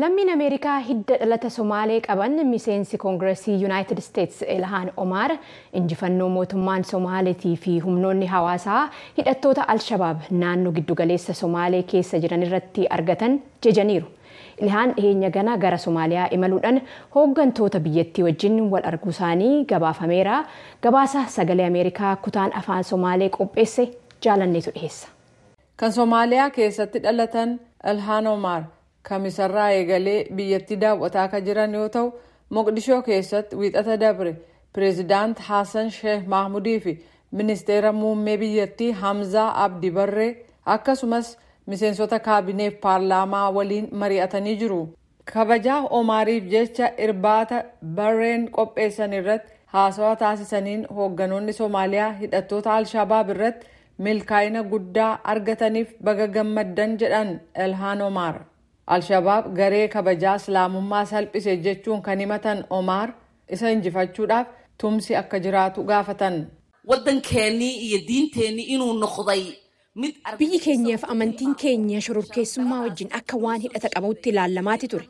Lammiin Ameerikaa hidda dhalata Somaalee qaban miseensi Koongireesii Yuunaayitid Isteetsi Ilhaan Omaar injifannoo mootummaan Somaaleetii fi humnoonni hawaasaa hidhattoota Alshabaab naannoo giddugaleessa Somaalee keessa jiran irratti argatan jejaniiru. Ilhaan dhiyeenya gana gara Somaaliyaa imaluudhaan hooggantoota biyyattii wajjin wal arguu isaanii gabaafameera. Gabaasa sagalee Ameerikaa kutaan afaan Somaalee qopheesse jaalanneetu dhiyeessa. Kan Somaaliyaa keessatti dhalatan Ilhaan Omaar. kamisarraa eegalee biyyattii daawwataa kan jiran yoo ta'u moqdishoo keessatti wiixata dabre pireezidaant haasan sheeh mahmudii fi ministeera muummee biyyattii hamzaa abdi barree akkasumas miseensota kaabineef paarlaamaa waliin mari'atanii jiru kabajaa omaariif jecha irbaata barreen qopheessan irratti haasawaa taasisaniin hoogganoonni soomaaliyaa hidhattoota alshabaab irratti milkaa'ina guddaa argataniif baga gammaddan jedhan ilhaan omaar. Alshabaab garee kabajaa islaamummaa salphise jechuun kan himatan Omaar isa injifachuudhaaf tumsi akka jiraatu gaafatan. Waddankeennii iyo diinteenni inuu noqday Biyyi keenyaaf amantiin keenya shororkeessummaa wajjin akka waan hidhata qabutti ilaalamaati ture.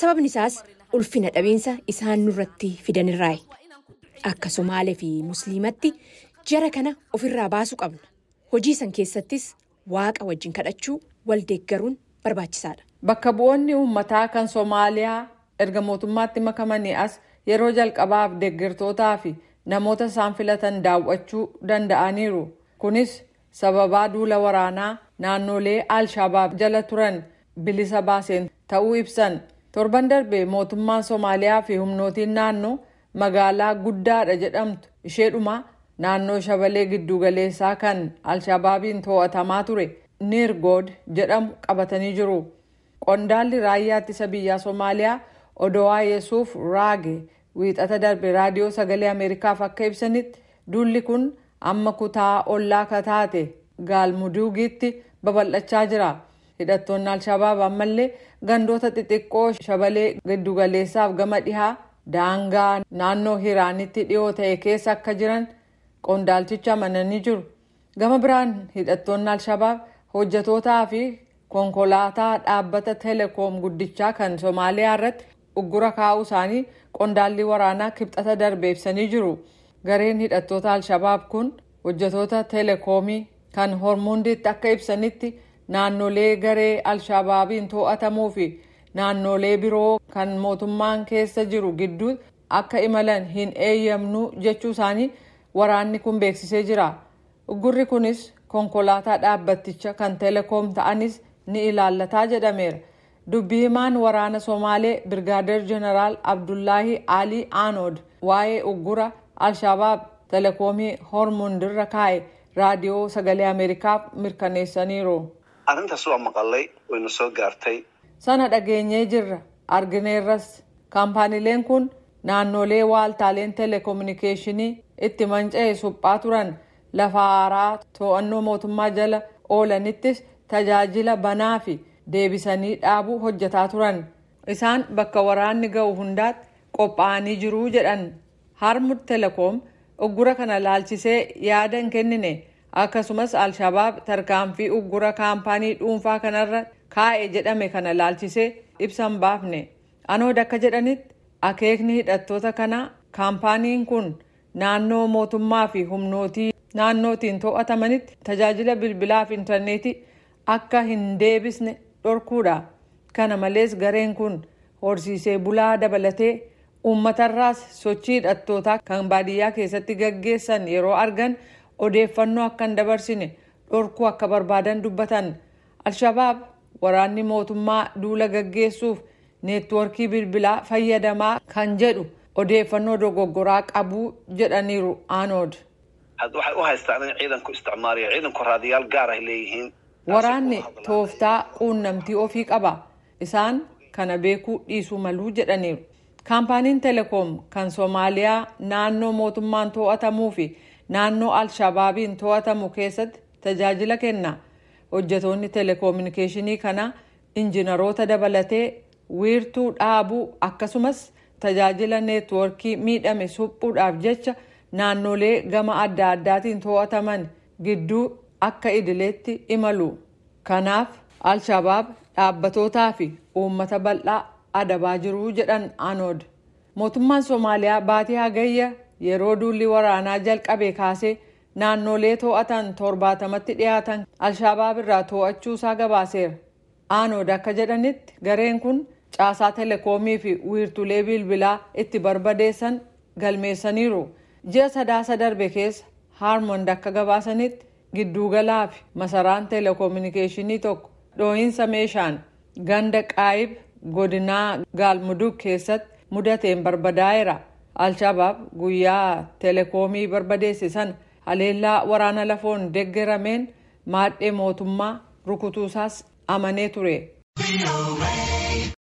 Sababni isaas ulfina dhabiinsa isaan nurratti fidanirraayi. Akka Somaalee fi Musliimatti jara kana ofirraa baasuu qabna. Hojii san keessattis waaqa wajjin kadhachuu wal deeggaruun barbaachisaadha. Bakka bu'oonni uummataa kan Soomaaliyaa erga mootummaatti makamanii as yeroo jalqabaaf deeggartootaa fi namoota isaan filatan daawwachuu danda'aniiru. Kunis sababaa duula waraanaa naannolee Alshabaab jala turan bilisa baaseen ta'uu ibsan. Torban darbe mootummaan Soomaaliyaa fi humnootiin naannoo magaalaa guddaadha jedhamtu isheedhuma naannoo shabalee giddugaleessaa kan Alshabaabiin to'atamaa ture Nirgood jedhamu qabatanii jiru. Qondaalli raayyaa ittisa biyyaa Soomaaliyaa Odowaa Yesuuf Raage wiixata darbe raadiyoo sagalee Ameerikaaf akka ibsanitti duulli kun amma kutaa ollaa kataate gaalmuduugiitti babal'achaa jira. Hidhattoonni Alshabaab ammallee gandoota xixiqqoo shabalee giddugaleessaaf gama dhihaa daangaa naannoo Hiraanitti dhiyoo ta'e keessa akka jiran qondaalchicha amananii jiru. Gama biraan hidhattoonni Alshabaab hojjetootaa fi konkolaataa dhaabbata teleekoom guddichaa kan Soomaaliyaa irratti uggura kaa'uu isaanii qondaalli waraanaa kibxata darbe ibsanii jiru. Gareen hidhattoota Alshabaab kun hojjetoota teleekoomii kan Hormuundiitti akka ibsanitti naannolee garee Alshabaabiin to'atamuu fi naannolee biroo kan mootummaan keessa jiru gidduu akka imalan hin eeyyamnu jechuu isaanii waraanni kun beeksisee jira. Uggurri kunis konkolaataa dhaabbatticha kan teleekoom ta'anis ni ilaallataa jedhameera. Dubbii himaan waraana Somaalee Birgaadeer Jeneraal Abdullaahi Alii Aanood waa'ee uggura Alshabaab teleekoomii Hormuundirra kaa'e raadiyoo sagalee Ameerikaaf mirkaneessaniiru. Arrintaas waa maqallay waynu soo gaartay. Sana dhageenyee jirra argineerras kaampaaniileen kun naannolee waaltaaleen teleekominikeeshinii itti manca'e suphaa turan lafa haaraa to'annoo mootummaa jala oolanittis tajaajila banaa fi deebisanii dhaabuu hojjetaa turan. Isaan bakka waraanni ga'u hundaatti qophaa'anii jiruu jedhan. Harmud teleekoom uggura kana laalchisee yaada hin kennine akkasumas alshabaab tarkaanfii uggura kaampaanii dhuunfaa kanarra kaa'e jedhame kana laalchisee ibsa hin baafne. Anood akka jedhanitti akeekni hidhattoota kanaa kaampaaniin kun naannoo mootummaa fi humnootii naannootiin to'atamanitti tajaajila bilbilaa fi intarneetii akka hin deebisne dhorkuudha. Kana malees gareen kun horsiisee bulaa dabalatee uummatarraas sochii hidhattootaa kan baadiyyaa keessatti gaggeessan yeroo argan odeeffannoo akka hin dabarsine dhorkuu akka barbaadan dubbatan. Alshabaab waraanni mootummaa duula gaggeessuuf neetwoorkii bilbilaa fayyadamaa kan jedhu odeeffannoo dogoggoraa qabuu jedhaniiru aanood. waxay u haystaan in ciidanku isticmaalayo ciidanku raadiyaal gaar ah leeyihiin Waraanni tooftaa quunnamtii ofii qaba. Isaan kana beekuu dhiisuu maluu jedhaniiru. Kaampaaniin teleekoom kan Soomaaliyaa naannoo mootummaan to'atamuu fi naannoo Alshabaabiin to'atamu keessatti tajaajila kenna. Hojjetoonni teleekoominikeeshinii kana injiinaroota dabalatee wiirtuu dhaabuu akkasumas tajaajila neetwoorkii miidhame suphuudhaaf jecha naannolee gama adda addaatiin to'ataman gidduu akka idileetti imalu. Kanaaf Alshabaab dhaabbatootaa fi uummata bal'aa adabaa jiru jedhan aanood. Mootummaan Somaaliyaa baatii hagayya yeroo duulli waraanaa jalqabe kaasee naannolee to'atan torbaatamatti dhiyaatan alshabaab irraa to'achuusaa gabaaseera. Aanood akka jedhanitti gareen kun caasaa telekoomii fi wiirtulee bilbilaa itti barbadeessan galmeessaniiru. Ji'a sadaasa darbe keessa Haarmond akka gabaasanitti gidduugalaa fi masaraan telekominikeeshinii tokko dhoohinsa meeshaan ganda qaayib godinaa gaalmudug keessatti mudateen barbadaa'eera. Alshabaab guyyaa telekoomii barbadeesse sana haleellaa waraana lafoon deeggarameen maadhee mootummaa rukutuusaas amanee ture.